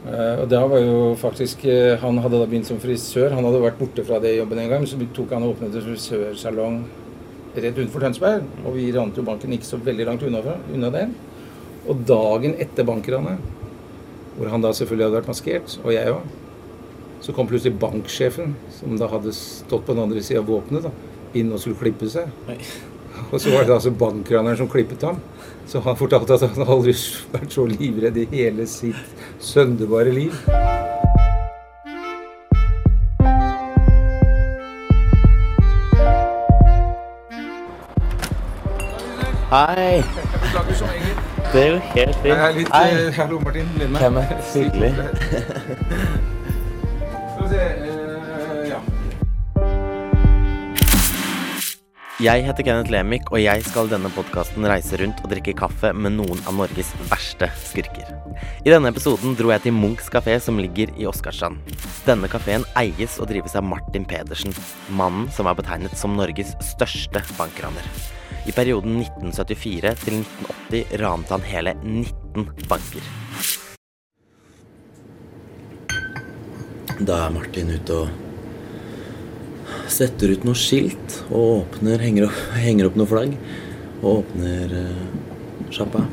Eh, og da var jo faktisk eh, Han hadde da begynt som frisør. Han hadde vært borte fra det jobben en gang. Så tok han og åpnet en frisørsalong rett utenfor Tønsberg. Og vi rant jo banken ikke så veldig langt unna, unna den. Og dagen etter bankranet, hvor han da selvfølgelig hadde vært maskert, og jeg òg, så kom plutselig banksjefen, som da hadde stått på den andre sida av våpenet, da, inn og skulle klippe seg. Og så var det altså bankraneren som klippet ham. Så han fortalte at han aldri vært så livredd i hele sitt sønderbare liv. Hei. Det er jo helt fint. Jeg er litt eh, Hallo, Martin. Er hyggelig? Skal vi se Jeg heter Kenneth Lemik, og jeg skal i denne podkasten reise rundt og drikke kaffe med noen av Norges verste skurker. I denne episoden dro jeg til Munchs kafé, som ligger i Åsgårdstrand. Denne kafeen eies og drives av Martin Pedersen, mannen som er betegnet som Norges største bankraner. I perioden 1974 til 1980 ranet han hele 19 banker. Da er Martin ute og setter ut noe skilt og åpner, henger opp, henger opp noe flagg og åpner uh, sjappa.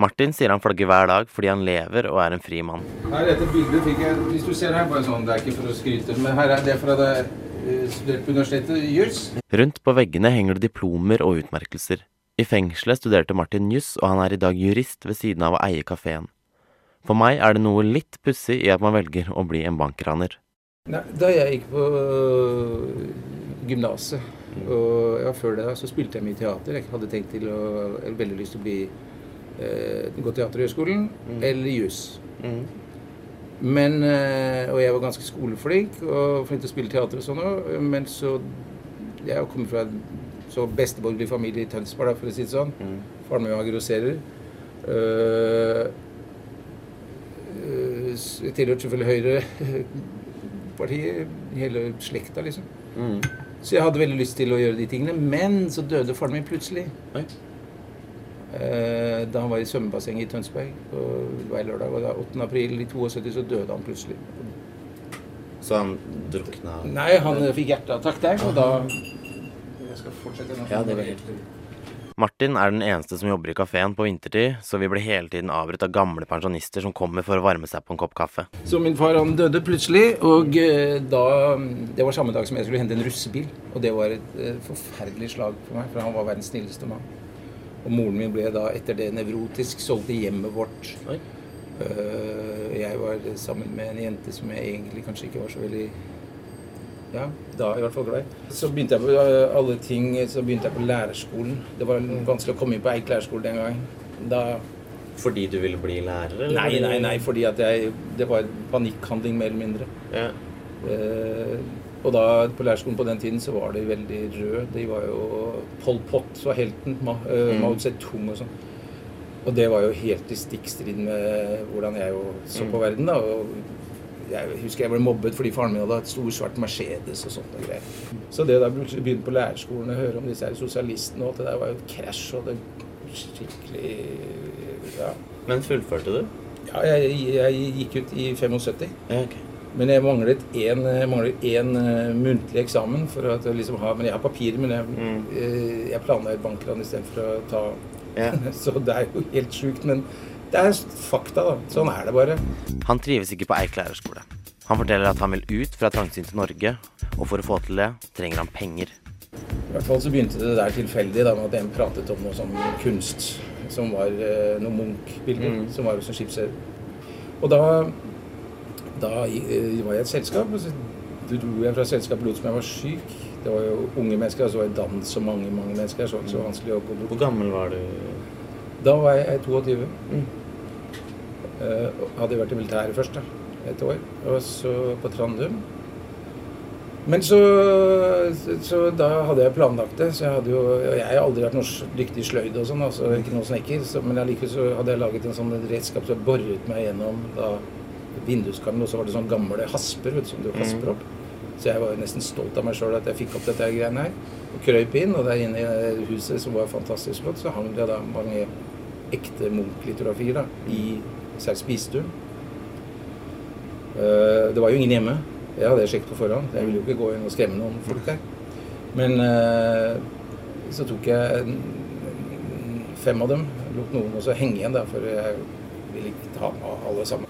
Martin sier han flagger hver dag fordi han lever og er en fri mann. Her, dette bildet fikk jeg Hvis du ser her, bare sånn, det er ikke for å skryte, men her er det fra da jeg eh, studerte på universitetet juss. Rundt på veggene henger det diplomer og utmerkelser. I fengselet studerte Martin juss, og han er i dag jurist ved siden av å eie kafeen. For meg er det noe litt pussig i at man velger å bli en bankraner. Nei, da jeg gikk på øh, gymnaset, og ja, før det så spilte jeg mye teater. Jeg hadde tenkt til å, eller veldig lyst til å bli eh, gå Teaterhøgskolen eller juss. Men, eh, og jeg var ganske skoleflink og flink til å spille teater og sånn òg, men så Jeg kommer fra en så besteborgerlig familie i Tønsberg, da, for å si det sånn. Faren min var grosserer. Uh, jeg tilhørte selvfølgelig Høyre-partiet, hele slekta, liksom. Så jeg hadde veldig lyst til å gjøre de tingene, men så døde faren min plutselig. Oi. Eh, da han var i svømmebassenget i Tønsberg på hver lørdag. Og da 8. april i 72 så døde han plutselig. Så han drukna Nei, han fikk hjerteattakk der, og da Jeg skal fortsette. Ja, det var helt Martin er den eneste som jobber i kafeen på vintertid, så vi blir hele tiden avbrutt av gamle pensjonister som kommer for å varme seg på en kopp kaffe. Så min far han døde plutselig, og eh, da Det var samme dag som jeg skulle hente en russebil. Og det var et eh, forferdelig slag for meg, for han var verdens snilleste mann. Og moren min ble da etter det nevrotisk solgt i hjemmet vårt. Oi. Eh, jeg var sammen med en jente som jeg egentlig kanskje ikke var så veldig ja, da i hvert fall glad i. Så begynte jeg på eh, alle ting, så begynte jeg på lærerskolen. Det var vanskelig å komme inn på Eik lærerskole den gang. Da Fordi du ville bli lærer? eller? Nei, nei, nei, fordi at jeg Det var panikkhandling, mer eller mindre. Ja. Eh, og da på lærerskolen på den tiden så var de veldig røde. De var jo Pol Pot var helten. Ma, eh, Mm. Mao Zedong og sånn. Og det var jo helt i stikkstrid med hvordan jeg så på verden, da. Og jeg husker jeg ble mobbet fordi faren min hadde hatt stor, svart Mercedes og sånt og greier. Så det da plutselig begynte på lærerskolen å høre om disse her sosialistene og alt det der var jo et krasj og det skikkelig Ja. Men fullførte du? ja jeg, jeg gikk ut i 75. Ja, ok. Men jeg manglet én, eh, muntlig eksamen for at jeg liksom ha Men jeg har papirer, men jeg, Mm. eh, jeg planla et bankran istedenfor å ta Ja. Så det er jo helt sjukt. Men det er fakta, da. Sånn er det bare. Han trives ikke på Eik lærerskole. Han forteller at han vil ut fra trangsynte Norge, og for å få til det trenger han penger. I hvert fall så begynte det der tilfeldig da, med at en pratet om noe sånn kunst som var noen noe Munch-bilder Mm. som var hos en skipsherre. Og da, da eh, var jeg i et selskap, og så dro jeg fra selskapet lot som jeg var syk. Det var jo unge mennesker, og så var det dans og mange mange mennesker. Så det var ikke så vanskelig å gå bort. Hvor gammel var du? Da var jeg 22. Mm. Eh, jeg hadde vært i militæret først, da. Et år. Og så på Trandum. Men så, så da hadde jeg planlagt det. Så jeg hadde jo og Jeg har aldri vært noe dyktig sløyd og sånn, altså ikke noe snekker. Så, men allikevel så hadde jeg laget en sånn redskap som så boret meg gjennom da vinduskarmen, og så var det sånn gamle hasper vet du, som du hasper opp. Så jeg var jo nesten stolt av meg sjøl at jeg fikk opp dette greiene her. Og krøyp inn, og der inne i huset, som var fantastisk flott, så hang det da mange ekte Munch-litografier i særlig spisestuen. Eh, det var jo ingen hjemme. Jeg hadde sjekket på forhånd. Jeg ville jo ikke gå inn og skremme noen folk der. Men eh, så tok jeg fem av dem. Lot noen også henge igjen, da, for jeg ville ikke ta med alle sammen.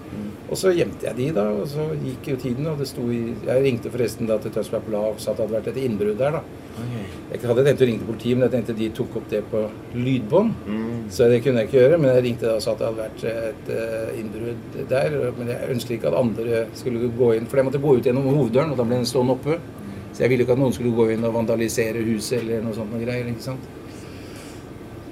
Og så gjemte jeg de, da. Og så gikk jo tiden, og det sto i Jeg ringte forresten da til Tønsberg Blad og sa at det hadde vært et innbrudd der, da. Jeg hadde tenkt å ringe til politiet, men jeg tenkte de tok opp det på lydbånd. Mm. Så det kunne jeg ikke gjøre. Men jeg ringte da og sa at det hadde vært et uh, innbrudd der. Men jeg ønsket ikke at andre skulle gå inn, for jeg måtte gå ut gjennom hoveddøren, og da ble den stående oppe. Så jeg ville ikke at noen skulle gå inn og vandalisere huset eller noe sånt noe greier. ikke sant?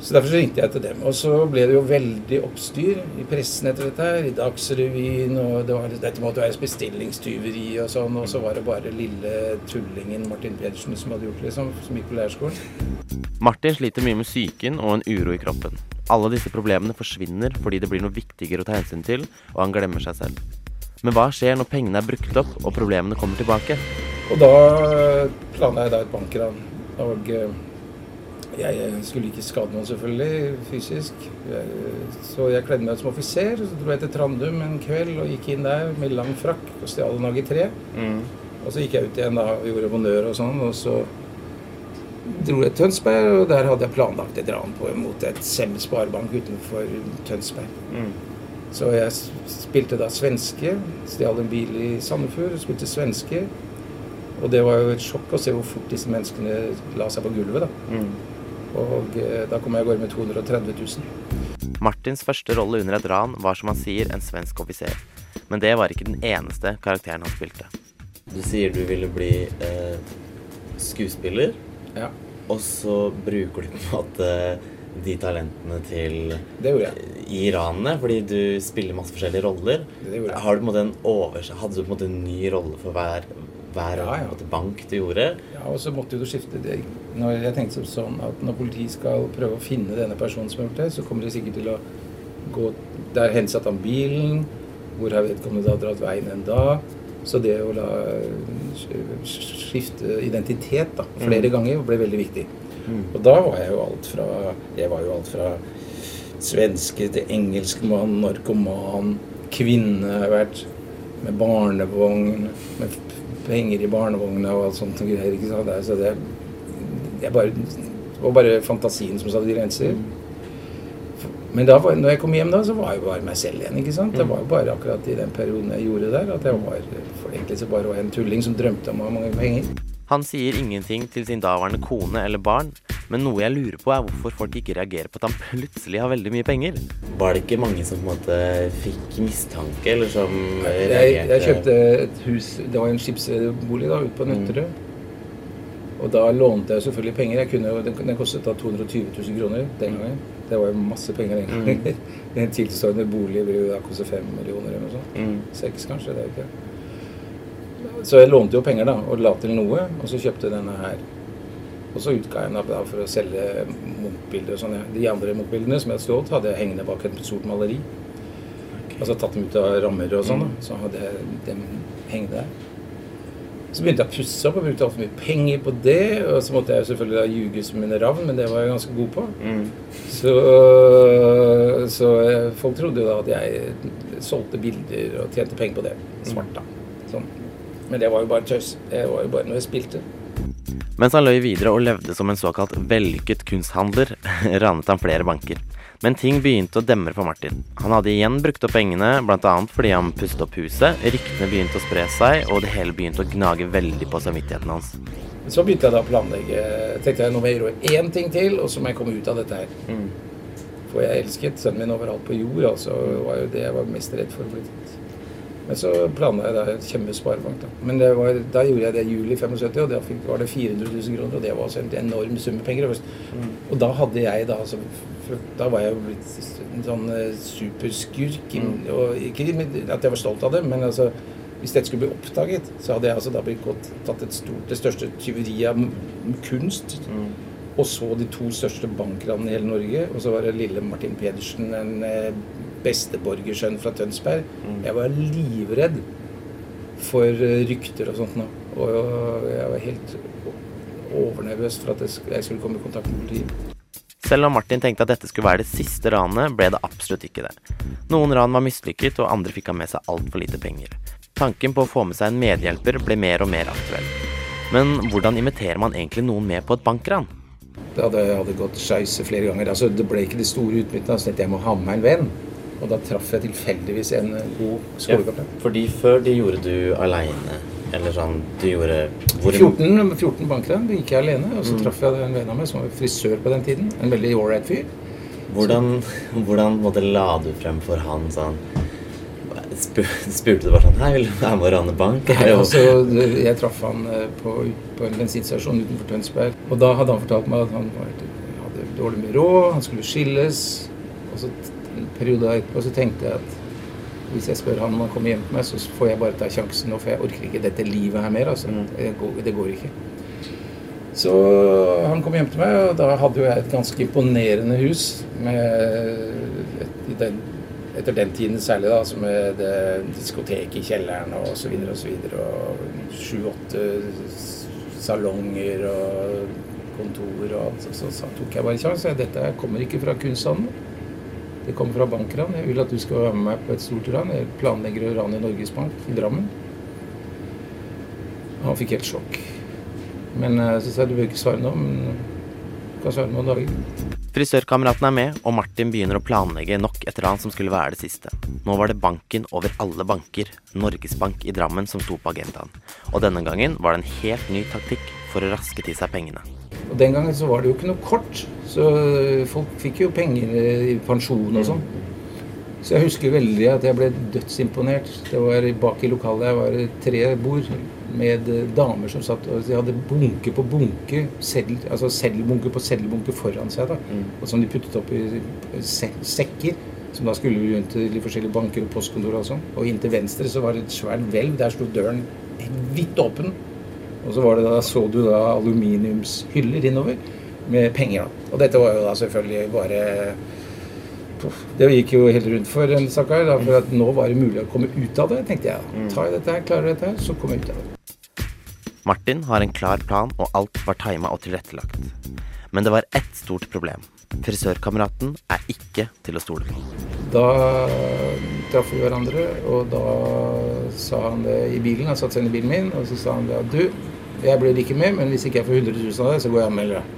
Så derfor så ringte jeg til dem. Og så ble det jo veldig oppstyr i pressen etter dette her. I Dagsrevyen, og det var, dette måtte være bestillingstyveri og sånn. Og så var det bare lille tullingen Martin Pedersen som hadde gjort det, liksom, som gikk på lærerskolen. Martin sliter mye med psyken og en uro i kroppen. Alle disse problemene forsvinner fordi det blir noe viktigere å ta hensyn til, og han glemmer seg selv. Men hva skjer når pengene er brukt opp og problemene kommer tilbake? Og da planla jeg da et bankran. Og eh, jeg skulle ikke skade noen, selvfølgelig, fysisk. Så jeg kledde meg ut som offiser. Så dro jeg til Trandum en kveld og gikk inn der med lang frakk og stjal en AG3. Og så gikk jeg ut igjen da og gjorde honnør og sånn. Og så dro jeg til Tønsberg, og der hadde jeg planlagt et ran på mot et Sem sparebank utenfor Tønsberg. Så jeg spilte da svenske. Stjal en bil i Sandefjord, spilte svenske. Og det var jo et sjokk å se hvor fort disse menneskene la seg på gulvet. da. Og eh, da kom jeg i går med 230 000. Martins første rolle under et ran var som han sier en svensk offiser. Men det var ikke den eneste karakteren han spilte. Du sier du ville bli eh, skuespiller, Ja, og så bruker du på en måte de talentene til det gjorde jeg. i ranene, fordi du spiller masse forskjellige roller. Det gjorde jeg. Har du på en måte en over, Hadde du på en måte en ny rolle for hver, hver Ja, ja. bank du gjorde? Ja, og så måtte du skifte det. Når jeg tenkte sånn at når politiet skal prøve å finne denne personen som har gjort det, så kommer de sikkert til å gå Der hensatte han bilen. Hvor har vedkommende da dratt veien enn da? Så det å la skifte identitet da, flere ganger ble veldig viktig. Og da var jeg jo alt fra Jeg var jo alt fra svenske til engelskmann, narkoman, kvinne har vært. Med barnevogn, med penger i barnevogna og alt sånt og greier. ikke sant? Det Så det, jeg bare, det var bare fantasien som satte grenser. Men da var, når jeg kom hjem, da, så var jeg bare meg selv igjen. ikke sant? Det var jo bare akkurat i den perioden jeg gjorde der, at jeg var for egentlig så bare var en tulling som drømte om å ha mange penger. Han sier ingenting til sin daværende kone eller barn, men noe jeg lurer på er hvorfor folk ikke reagerer på at han plutselig har veldig mye penger. Var det ikke mange som på en måte fikk mistanke, eller som Jeg, reagerte? jeg kjøpte et hus Det var en skipsbolig da, ute på Nøtterøy. Og da lånte jeg selvfølgelig penger. Jeg kunne, den, den kostet da 220 000 kroner den gangen. Det var jo masse penger den gangen. En tilsvarende bolig vil jo da koste fem millioner eller noe sånt. Mm. Seks kanskje, det er jo ikke Så jeg lånte jo penger da, og la til noe, og så kjøpte denne her. Og så utga jeg den da for å selge Munch-bilder og sånn. De andre Munch-bildene som jeg hadde stjålet, hadde jeg hengende bak et stort maleri. Altså tatt dem ut av rammer og sånn, da. Så hadde jeg dem hengende der. Så begynte jeg å pusse opp og brukte altfor mye penger på det. Og så måtte jeg selvfølgelig da ljuge som en ravn, men det var jeg ganske god på. Mm. Så, så eh, folk trodde jo da at jeg solgte bilder og tjente penger på det. Svart, da. Sånn. Men det var jo bare tøys. Det var jo bare når jeg spilte. Mens han løy videre og levde som en såkalt vellykket kunsthandler, ranet han flere banker. Men ting begynte å demre for Martin. Han hadde igjen brukt opp pengene, bl.a. fordi han pustet opp huset, ryktene begynte å spre seg, og det hele begynte å gnage veldig på samvittigheten hans. Så begynte jeg da å planlegge. tenkte jeg nå må jeg gjøre én ting til, og så må jeg komme ut av dette her. Mm. For jeg elsket sønnen min overalt på jord. altså, det var jo det jeg var mest redd for å bli tatt. Men så planla jeg da et kjempesparebank. Da Men det var, da gjorde jeg det i juli 75, og da fikk, var det 400 000 kroner. Og det var også en enorm sum med penger. Og da hadde jeg da altså Da var jeg jo blitt en sånn eh, superskurk. Og ikke at jeg var stolt av det, men altså hvis dette skulle bli oppdaget, så hadde jeg altså da blitt gått, tatt stort, det største tyveriet av kunst. Og så de to største bankranene i hele Norge. Og så var det lille Martin Pedersen, en eh, besteborgersønn fra Tønsberg. Jeg var livredd for eh, rykter og sånt nå. Og jeg var helt overnervøs for at jeg skulle komme i kontakt med politiet. Selv om Martin tenkte at dette skulle være det siste ranet, ble det absolutt ikke det. Noen ran var mislykket, og andre fikk han med seg altfor lite penger. Tanken på å få med seg en medhjelper ble mer og mer aktuell. Men hvordan inviterer man egentlig noen med på et bankran? Det hadde, hadde gått skeis flere ganger. Altså, det ble ikke det store utbyttet. Altså, jeg må ha med meg en venn. Og da traff jeg tilfeldigvis en god skolekaptein. Fordi før det gjorde du aleine, eller sånn Du gjorde hvor, 14, 14 bankran gikk jeg alene, og så traff jeg en venn av meg som var frisør på den tiden. En veldig ålreit fyr. Hvordan, hvordan måtte la du frem for han sånn spu- Spurte du bare sånn Hei, vil du være med å rane bank? Nei, altså, jeg traff han eh, på, på en bensinstasjon utenfor Tønsberg. Og da hadde han fortalt meg at han var, hadde dårlig med råd, han skulle skilles. Og så en periode Og så tenkte jeg at hvis jeg spør han om han kommer hjem til meg, så får jeg bare ta sjansen nå, for jeg orker ikke dette livet her mer. altså. Mm. Det, går, det går ikke. Så han kom hjem til meg, og da hadde jo jeg et ganske imponerende hus. Med den, etter den tiden særlig, da, altså med det diskotek i kjelleren og så videre og så videre. Og sju-åtte salonger og kontor og alt. Så, så, så tok jeg bare sjansen. Dette kommer ikke fra kunsthandel. Det kommer fra bankran. Jeg vil at du skal være med meg på et stort ran. Jeg planlegger å rane Norges Bank i Drammen. Han fikk helt sjokk. Men eh, så sa jeg du bør ikke svare nå, men du kan svare noen dager. Frisørkameraten er med, og Martin begynner å planlegge nok et ran som skulle være det siste. Nå var det banken over alle banker, Norges Bank i Drammen, som sto på agendaen. Og denne gangen var det en helt ny taktikk for å raske til seg pengene. Og Den gangen så var det jo ikke noe kort, så folk fikk jo penger i pensjon og sånn. Så jeg husker veldig at jeg ble dødsimponert. Det var Bak i lokalet der var tre bord med damer som satt og de hadde bunke på bunke, sedl, altså seddelbunke på seddelbunke foran seg. da, og Som de puttet opp i sekker, som da skulle rundt til de forskjellige banker og postkontor og sånn. Og inntil venstre så var det et svært hvelv. Der sto døren vidt åpen. Og så var det da, så du da aluminiumshyller innover med penger. Og dette var jo da selvfølgelig bare Det gikk jo helt rundt for en stakkar. For at nå var det mulig å komme ut av det, tenkte jeg. Ta i dette her, klarer dette her, så kommer jeg ut av det. Martin har en klar plan, og alt var tima og tilrettelagt. Men det var ett stort problem. Frisørkameraten er ikke til å stole på. Da traff vi hverandre, og da sa han det i bilen. Han satte seg inn i bilen min, og så sa han det at du, jeg blir ikke med, men hvis ikke jeg får 100 000 av deg, så går jeg og anmelder deg.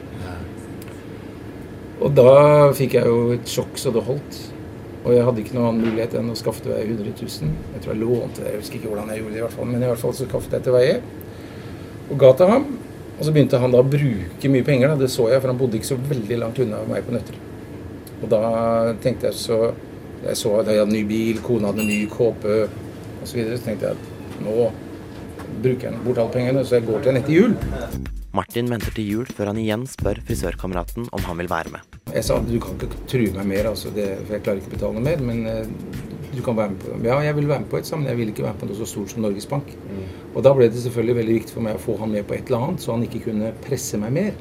Og da fikk jeg jo et sjokk så det holdt. Og jeg hadde ikke noen annen mulighet enn å skaffe til veie 100 000. Jeg tror jeg lånte det, jeg husker ikke hvordan jeg gjorde det, i hvert fall. men i hvert fall så skaffet jeg til veie. Og ga til ham. Og så begynte han da å bruke mye penger, da. det så jeg, for han bodde ikke så veldig langt unna meg på Nøtter. Og da tenkte jeg så Jeg så at jeg hadde ny bil, kona hadde ny kåpe osv. Så, videre, så tenkte jeg at nå bruker jeg bort alle pengene, så jeg går til neste jul. Martin venter til jul før han igjen spør frisørkameraten om han vil være med. Jeg sa du kan ikke true meg mer, altså, det, for jeg klarer ikke å betale noe mer. Men eh, du kan være med på Ja, jeg vil være med på et sammen, jeg vil ikke være med på noe så stort som Norges Bank. Og da ble det selvfølgelig veldig viktig for meg å få han med på et eller annet, så han ikke kunne presse meg mer.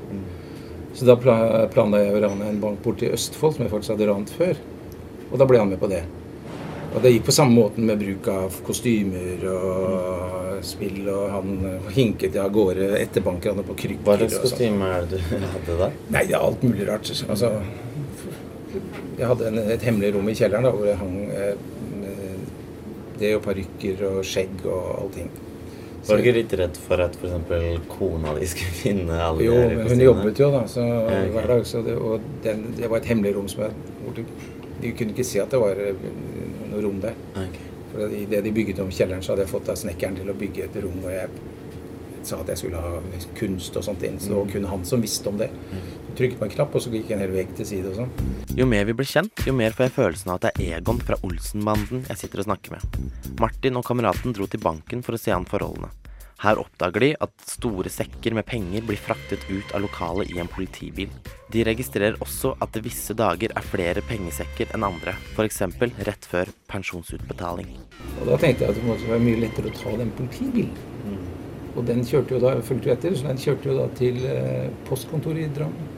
Så da pla planla jeg å rane en bank borte i Østfold, som jeg faktisk hadde rant før. Og da ble han med på det. Og det gikk på samme måten med bruk av kostymer og spill, og han eh, hinket av gårde etter bankranet på krykker. Hva slags sånn. kostyme er det du hadde der? Nei, det er alt mulig rart. Altså, jeg hadde en, et hemmelig rom i kjelleren da, hvor jeg hang eh, det og parykker og skjegg og allting. Var du ikke litt redd for at f.eks. kona di skulle finne alle Jo, de her Jo, hun jobbet jo da, så hver dag. Så det, og den, det var et hemmelig rom som jeg De kunne ikke se at det var eh, noe rom der. Okay. For i det de bygget om kjelleren, så hadde jeg fått av snekkeren til å bygge et rom hvor jeg sa at jeg skulle ha kunst og sånt inn. Så det var kun han som visste om det. Så trykket på en knapp, og så gikk en hel vegg til side og sånn. Jo mer vi blir kjent, jo mer får jeg følelsen av at det er Egon fra Olsenbanden jeg sitter og snakker med. Martin og kameraten dro til banken for å se an forholdene. Her oppdager de at store sekker med penger blir fraktet ut av lokalet i en politibil. De registrerer også at det visse dager er flere pengesekker enn andre, f.eks. rett før pensjonsutbetaling. Og da tenkte jeg at det måtte være mye lettere å ta den politibilen. Og den kjørte jo da, fulgte jo etter, så den kjørte jo da til eh, postkontoret i Drammen.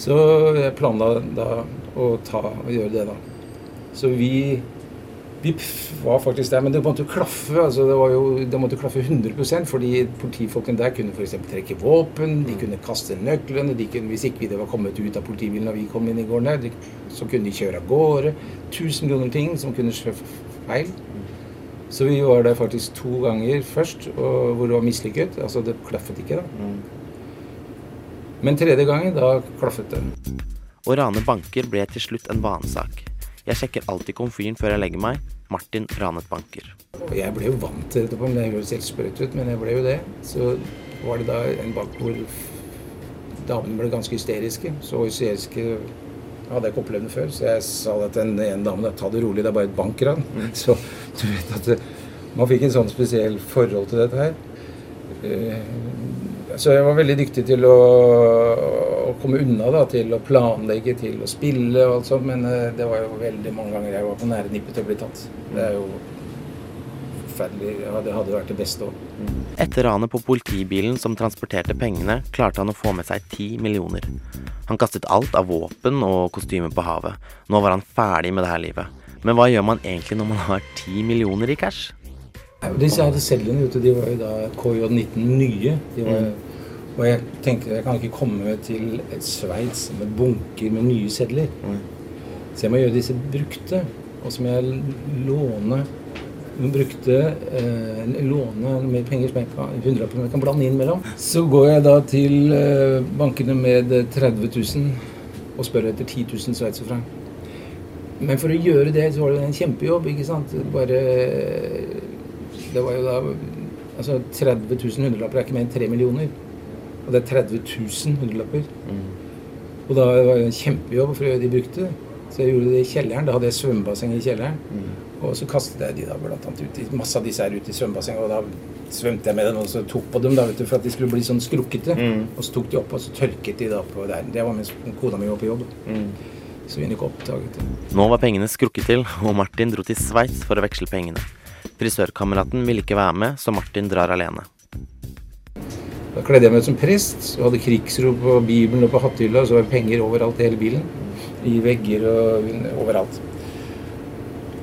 Så jeg planla da å ta og gjøre det, da. Så vi vi var faktisk der, men det måtte jo klaffe. altså Det, var jo, det måtte klaffe 100% fordi politifolkene der kunne f.eks. trekke våpen, de kunne kaste nøklene de kunne, Hvis ikke det var kommet ut av politibilen da vi kom inn i gården der, de, så kunne de kjøre av gårde. Tusen millioner ting som kunne skje feil. Så vi var der faktisk to ganger først, og hvor det var mislykket. Altså det klaffet ikke, da. Mm. Men tredje gangen, da klaffet det. Å rane banker ble til slutt en vanesak. Jeg sjekker alltid komfyren før jeg legger meg. Martin ranet banker. Jeg ble jo vant til dette, men det høres helt sprøtt ut, men jeg ble jo det. Så var det da en bank hvor damene ble ganske hysteriske. Så hysteriske hadde jeg ikke opplevd det før, så jeg sa til den ene damen ta det rolig, det er bare et bankran. Så du vet at det, man fikk en sånn spesiell forhold til dette her. Eh, Så jeg var veldig dyktig til å, å komme unna, da, til å planlegge, til å spille og alt sånt, men eh, det var jo veldig mange ganger jeg var på nære nippet til å bli tatt. Det er jo forferdelig. Ja, det hadde vært det beste òg. Etter ranet på politibilen som transporterte pengene, klarte han å få med seg ti millioner. Han kastet alt av våpen og kostymer på havet. Nå var han ferdig med det her livet. Men hva gjør man egentlig når man har ti millioner i cash? Disse hadde vet du, de var jo da KJ19 nye. De var, Og jeg tenkte jeg kan ikke komme til et Sveits med bunker med nye sedler. Så jeg må gjøre disse brukte. Og så må jeg låne brukte eh, låne mer penger som jeg kan, 100 jeg kan blande inn mellom. Så går jeg da til eh, bankene med 30 000 og spør etter 10 000 sveitserfranc. Men for å gjøre det, så var det en kjempejobb, ikke sant. Bare Det var jo da Altså 30 000 hundrelapper er ikke mer enn 3 millioner. Og det er 30 000 hundrelapper. Og da var det en kjempejobb for å gjøre de brukte. Så jeg gjorde det i kjelleren. Da hadde jeg svømmebasseng i kjelleren. Og så kastet jeg de da blant annet ut i, masse av disse her ut i svømmebassenget. Og da svømte jeg med dem og så tok på dem da, vet du, for at de skulle bli sånn skrukkete. Og så tok de opp, og så tørket de da på der. Det var mens kona mi var på jobb. Så vi ikke oppdaget det. Nå var pengene skrukket til, og Martin dro til Sveits for å veksle pengene. Frisørkameraten ville ikke være med, så Martin drar alene. Da kledde jeg meg ut som prest og hadde krigsro på Bibelen og på hattehylla. Så var det penger overalt i hele bilen. I vegger og overalt.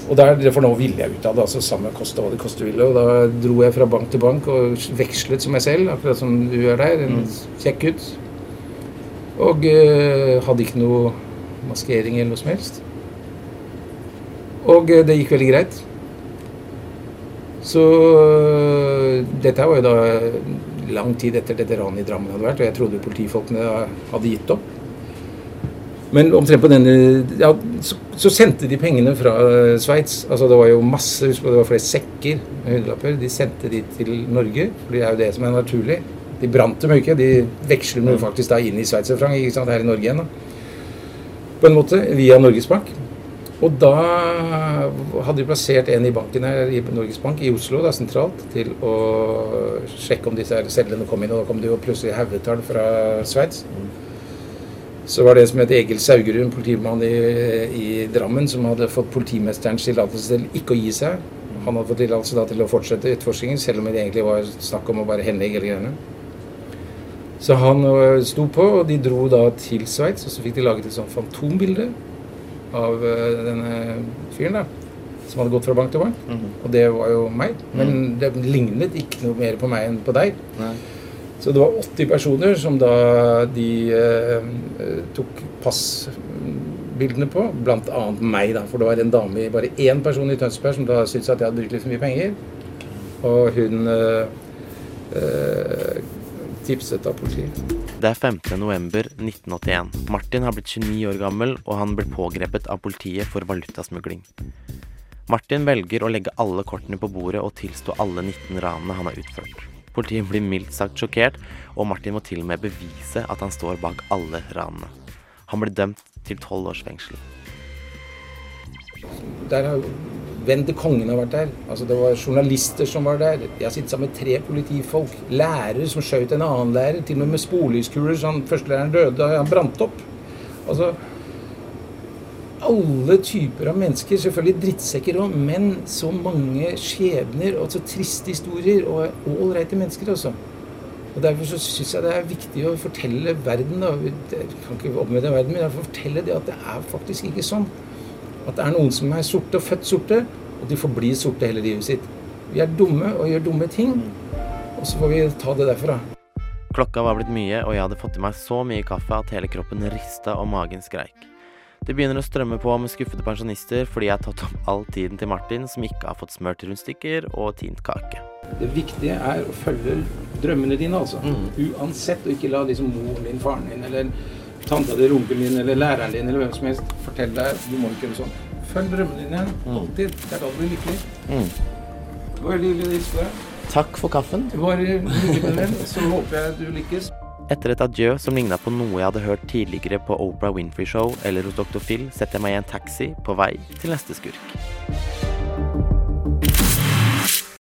Og der, For nå ville jeg ut av det. altså Samme kosta hva det koste ville. Og da dro jeg fra bank til bank og vekslet som meg selv, akkurat som du er der. En kjekk gutt. Og eh, hadde ikke noe maskering eller noe som helst. Og eh, det gikk veldig greit. Så øh, dette var jo da lang tid etter dette ranet i Drammen hadde vært, og jeg trodde jo politifolkene hadde gitt opp. Men omtrent på denne ja, så, så sendte de pengene fra øh, Sveits. Altså det var jo masse, husk på det var flere sekker med hundrelapper. De sendte de til Norge, for det er jo det som er naturlig. De brant dem ikke, de veksler dem jo faktisk da inn i sveitserfranc ikke sant, her i Norge igjen. da. På en måte, via Norges Bank. Og da hadde vi plassert en i banken her i Norges Bank i Oslo, da, sentralt, til å sjekke om disse cellene kom inn. Og da kom det jo plutselig haugetall fra Sveits. Så var det en som het Egil Saugerud, politimann i, i Drammen, som hadde fått politimesterens tillatelse til ikke å gi seg. Han hadde fått tillatelse til å fortsette etterforskningen, selv om det egentlig var snakk om å bare henlegge hele greiene. Så han øh, sto på, og de dro da til Sveits, og så fikk de laget et sånt fantombilde av øh, denne fyren da, som hadde gått fra bank til bank. Og det var jo meg. Men det lignet ikke noe mer på meg enn på deg. Nei. Så det var 80 personer som da de øh, øh, tok passbildene på, blant annet meg da, for det var en dame, i- bare én person i Tønsberg som da syntes at jeg hadde brukt litt for mye penger. Og hun eh, eh, tipset av politiet. Det er 5. november 1981. Martin har blitt 29 år gammel, og han blir pågrepet av politiet for valutasmugling. Martin velger å legge alle kortene på bordet og tilstå alle 19 ranene han har utført. Politiet blir mildt sagt sjokkert, og Martin må til og med bevise at han står bak alle ranene. Han blir dømt til 12 års fengsel. Der har til kongen har vært der. Altså Det var journalister som var der. Jeg har sittet sammen med tre politifolk. Lærere som skjøt en annen lærer. Til og med med sporlyskuler. Så førstelæreren døde. og Han brant opp. Altså Alle typer av mennesker. Selvfølgelig drittsekker òg, men så mange skjebner og så triste historier. Og ålreite mennesker, altså. Og Derfor så syns jeg det er viktig å fortelle verden da, Jeg kan ikke verden, men jeg fortelle det at det er faktisk ikke sånn. At det er noen som er sorte og født sorte, og de forblir sorte hele livet sitt. Vi er dumme og gjør dumme ting, og så får vi ta det derfra. Klokka var blitt mye, og jeg hadde fått i meg så mye kaffe at hele kroppen rista og magen skreik. Det begynner å strømme på med skuffede pensjonister fordi jeg har tatt opp all tiden til Martin, som ikke har fått smurt rundstykker og tint kake. Det viktige er å følge drømmene dine, altså. Uansett, og ikke la liksom moren din, faren din eller tanta di, onkelen din eller læreren din eller hvem som helst fortelle deg du må ikke gjøre sånn. Følg drømmene dine. Alltid. Det er da du blir lykkelig. Det var veldig hyggelig å hilse deg. Takk for kaffen. Det var hyggelig med. Så håper jeg du lykkes. Etter et adjø som ligna på noe jeg hadde hørt tidligere på Oprah Winfrey Show eller hos Dr. Phil, setter jeg meg i en taxi på vei til neste skurk.